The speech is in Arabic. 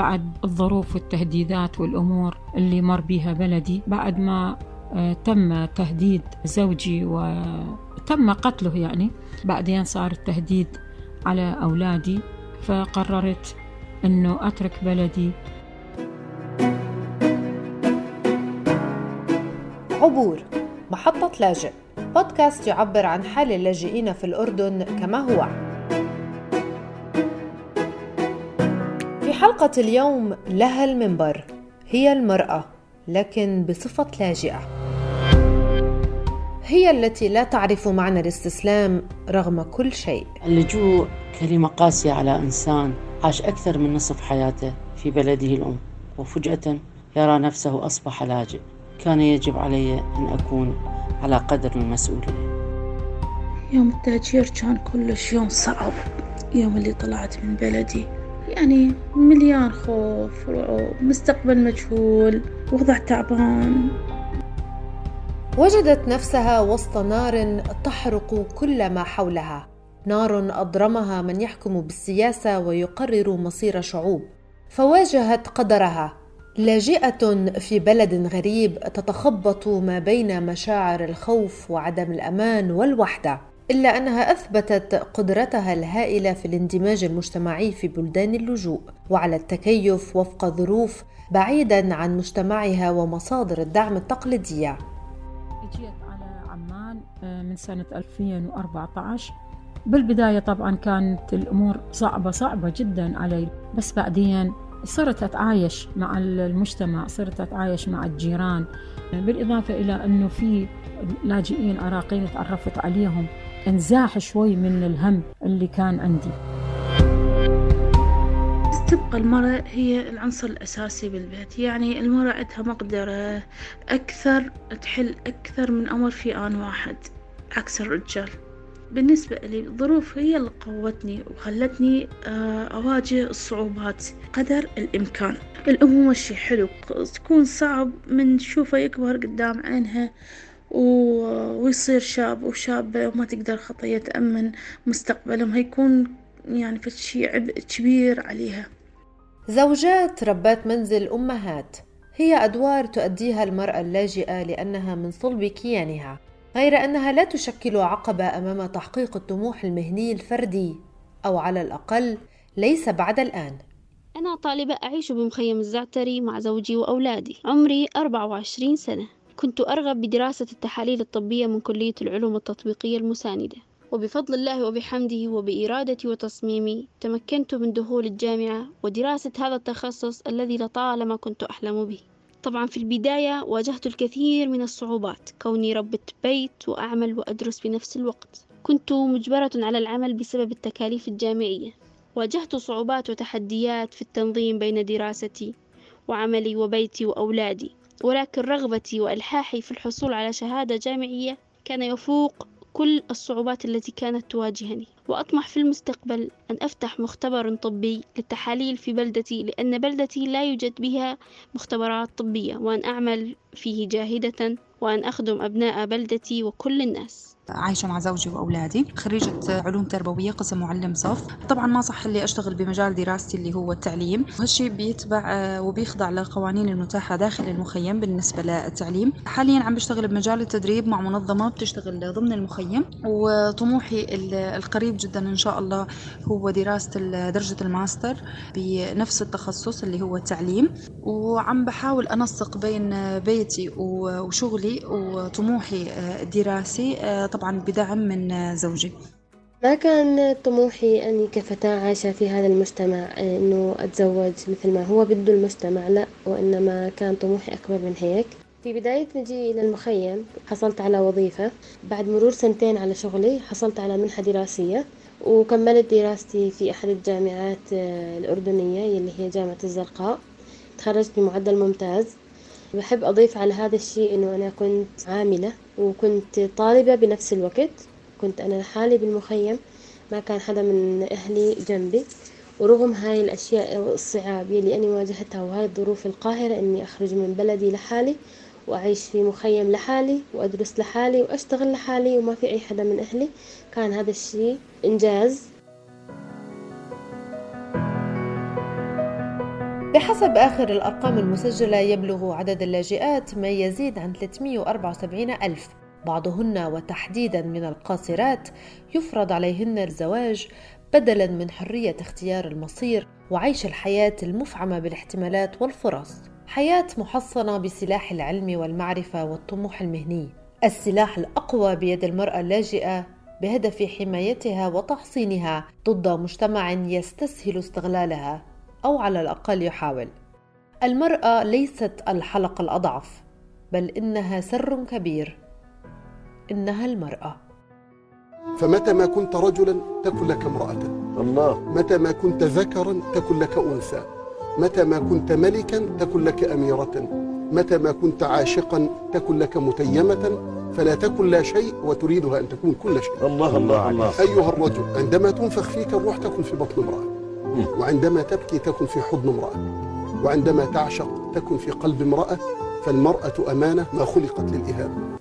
بعد الظروف والتهديدات والأمور اللي مر بها بلدي بعد ما آه، تم تهديد زوجي وتم قتله يعني بعدين صار التهديد على أولادي فقررت أنه أترك بلدي. عبور محطة لاجئ بودكاست يعبر عن حال اللاجئين في الأردن كما هو. حلقة اليوم لها المنبر هي المرأة لكن بصفة لاجئة. هي التي لا تعرف معنى الاستسلام رغم كل شيء. اللجوء كلمة قاسية على إنسان عاش أكثر من نصف حياته في بلده الأم وفجأة يرى نفسه أصبح لاجئ. كان يجب علي أن أكون على قدر المسؤولية يوم التهجير كان كلش يوم صعب يوم اللي طلعت من بلدي. يعني مليان خوف ورعب مستقبل مجهول وضع تعبان. وجدت نفسها وسط نار تحرق كل ما حولها. نار أضرمها من يحكم بالسياسة ويقرر مصير شعوب. فواجهت قدرها. لاجئة في بلد غريب تتخبط ما بين مشاعر الخوف وعدم الأمان والوحدة. إلا أنها أثبتت قدرتها الهائلة في الاندماج المجتمعي في بلدان اللجوء وعلى التكيف وفق ظروف بعيدا عن مجتمعها ومصادر الدعم التقليدية. جيت على عمان آه، من سنة 2014 بالبداية طبعا كانت الأمور صعبة صعبة جدا علي. بس بعدين صرت أتعايش مع المجتمع صرت أتعايش مع الجيران. بالإضافة إلى أنه في لاجئين عراقيين تعرفت عليهم. انزاح شوي من الهم اللي كان عندي. تبقى المرأة هي العنصر الأساسي بالبيت. يعني المرأة عندها مقدرة أكثر تحل أكثر من أمر في آن واحد عكس الرجال. بالنسبة لي الظروف هي اللي قوتني وخلتني آه، أواجه الصعوبات قدر الإمكان. الأمومة شي حلو تكون صعب من تشوفه يكبر قدام عينها. ويصير شاب وشابة وما تقدر خطية تأمن مستقبلهم. هيكون يعني فشي عبء كبير عليها. زوجات ربات منزل أمهات. هي أدوار تؤديها المرأة اللاجئة لأنها من صلب كيانها غير أنها لا تشكل عقبة أمام تحقيق الطموح المهني الفردي أو على الأقل ليس بعد الآن. أنا طالبة أعيش بمخيم الزعتري مع زوجي وأولادي. عمري 24 سنة. كنت أرغب بدراسة التحاليل الطبية من كلية العلوم التطبيقية المساندة. وبفضل الله وبحمده وبإرادتي وتصميمي تمكنت من دخول الجامعة ودراسة هذا التخصص الذي لطالما كنت أحلم به. طبعا في البداية واجهت الكثير من الصعوبات كوني ربة بيت وأعمل وأدرس في نفس الوقت. كنت مجبرة على العمل بسبب التكاليف الجامعية. واجهت صعوبات وتحديات في التنظيم بين دراستي وعملي وبيتي وأولادي. ولكن رغبتي وإلحاحي في الحصول على شهادة جامعية كان يفوق كل الصعوبات التي كانت تواجهني. وأطمح في المستقبل أن أفتح مختبر طبي للتحاليل في بلدتي لأن بلدتي لا يوجد بها مختبرات طبية وأن أعمل فيه جاهدة وأن أخدم أبناء بلدتي وكل الناس. عايشة مع زوجي وأولادي. خريجة علوم تربوية قسم معلم صف. طبعا ما صح اللي أشتغل بمجال دراستي اللي هو التعليم. هالشي بيتبع آه، وبيخضع للقوانين المتاحة داخل المخيم بالنسبة للتعليم. حاليا عم بشتغل بمجال التدريب مع منظمة بتشتغل ضمن المخيم. وطموحي القريب جدا إن شاء الله هو دراسة درجة الماستر بنفس التخصص اللي هو التعليم. وعم بحاول أنسق بين بيتي وشغلي وطموحي الدراسي. آه، طبعا بدعم من زوجي. ما كان طموحي أني كفتاة عايشة في هذا المجتمع؟ أنه أتزوج مثل ما هو بده المجتمع. لا وإنما كان طموحي أكبر من هيك. في بداية مجيئي إلى المخيم حصلت على وظيفة. بعد مرور سنتين على شغلي حصلت على منحة دراسية. وكملت دراستي في أحد الجامعات الأردنية اللي هي جامعة الزرقاء. تخرجت بمعدل ممتاز. بحب أضيف على هذا الشيء إنه أنا كنت عاملة وكنت طالبة بنفس الوقت. كنت أنا لحالي بالمخيم ما كان حدا من أهلي جنبي. ورغم هاي الأشياء الصعاب يلي أنا واجهتها وهاي الظروف القاهرة إني أخرج من بلدي لحالي وأعيش في مخيم لحالي وأدرس لحالي وأشتغل لحالي وما في أي حدا من أهلي كان هذا الشيء إنجاز. بحسب آخر الأرقام المسجلة يبلغ عدد اللاجئات ما يزيد عن 374 ألف. بعضهن وتحديدا من القاصرات يفرض عليهن الزواج بدلا من حرية اختيار المصير وعيش الحياة المفعمة بالاحتمالات والفرص. حياة محصنة بسلاح العلم والمعرفة والطموح المهني. السلاح الأقوى بيد المرأة اللاجئة بهدف حمايتها وتحصينها ضد مجتمع يستسهل استغلالها. أو على الأقل يحاول. المرأة ليست الحلقة الأضعف بل إنها سر كبير. إنها المرأة. فمتى ما كنت رجلا تكن لك امرأة. الله. متى ما كنت ذكرا تكن لك أنثى. متى ما كنت ملكا تكن لك أميرة. متى ما كنت عاشقا تكن لك متيمة. فلا تكن لا شيء وتريدها أن تكون كل شيء. الله الله الله. أيها الرجل عندما تنفخ فيك الروح تكن في بطن امرأة. وعندما تبكي تكن في حضن امرأة وعندما تعشق تكن في قلب امرأة فالمرأة أمانة ما خلقت للإهانة.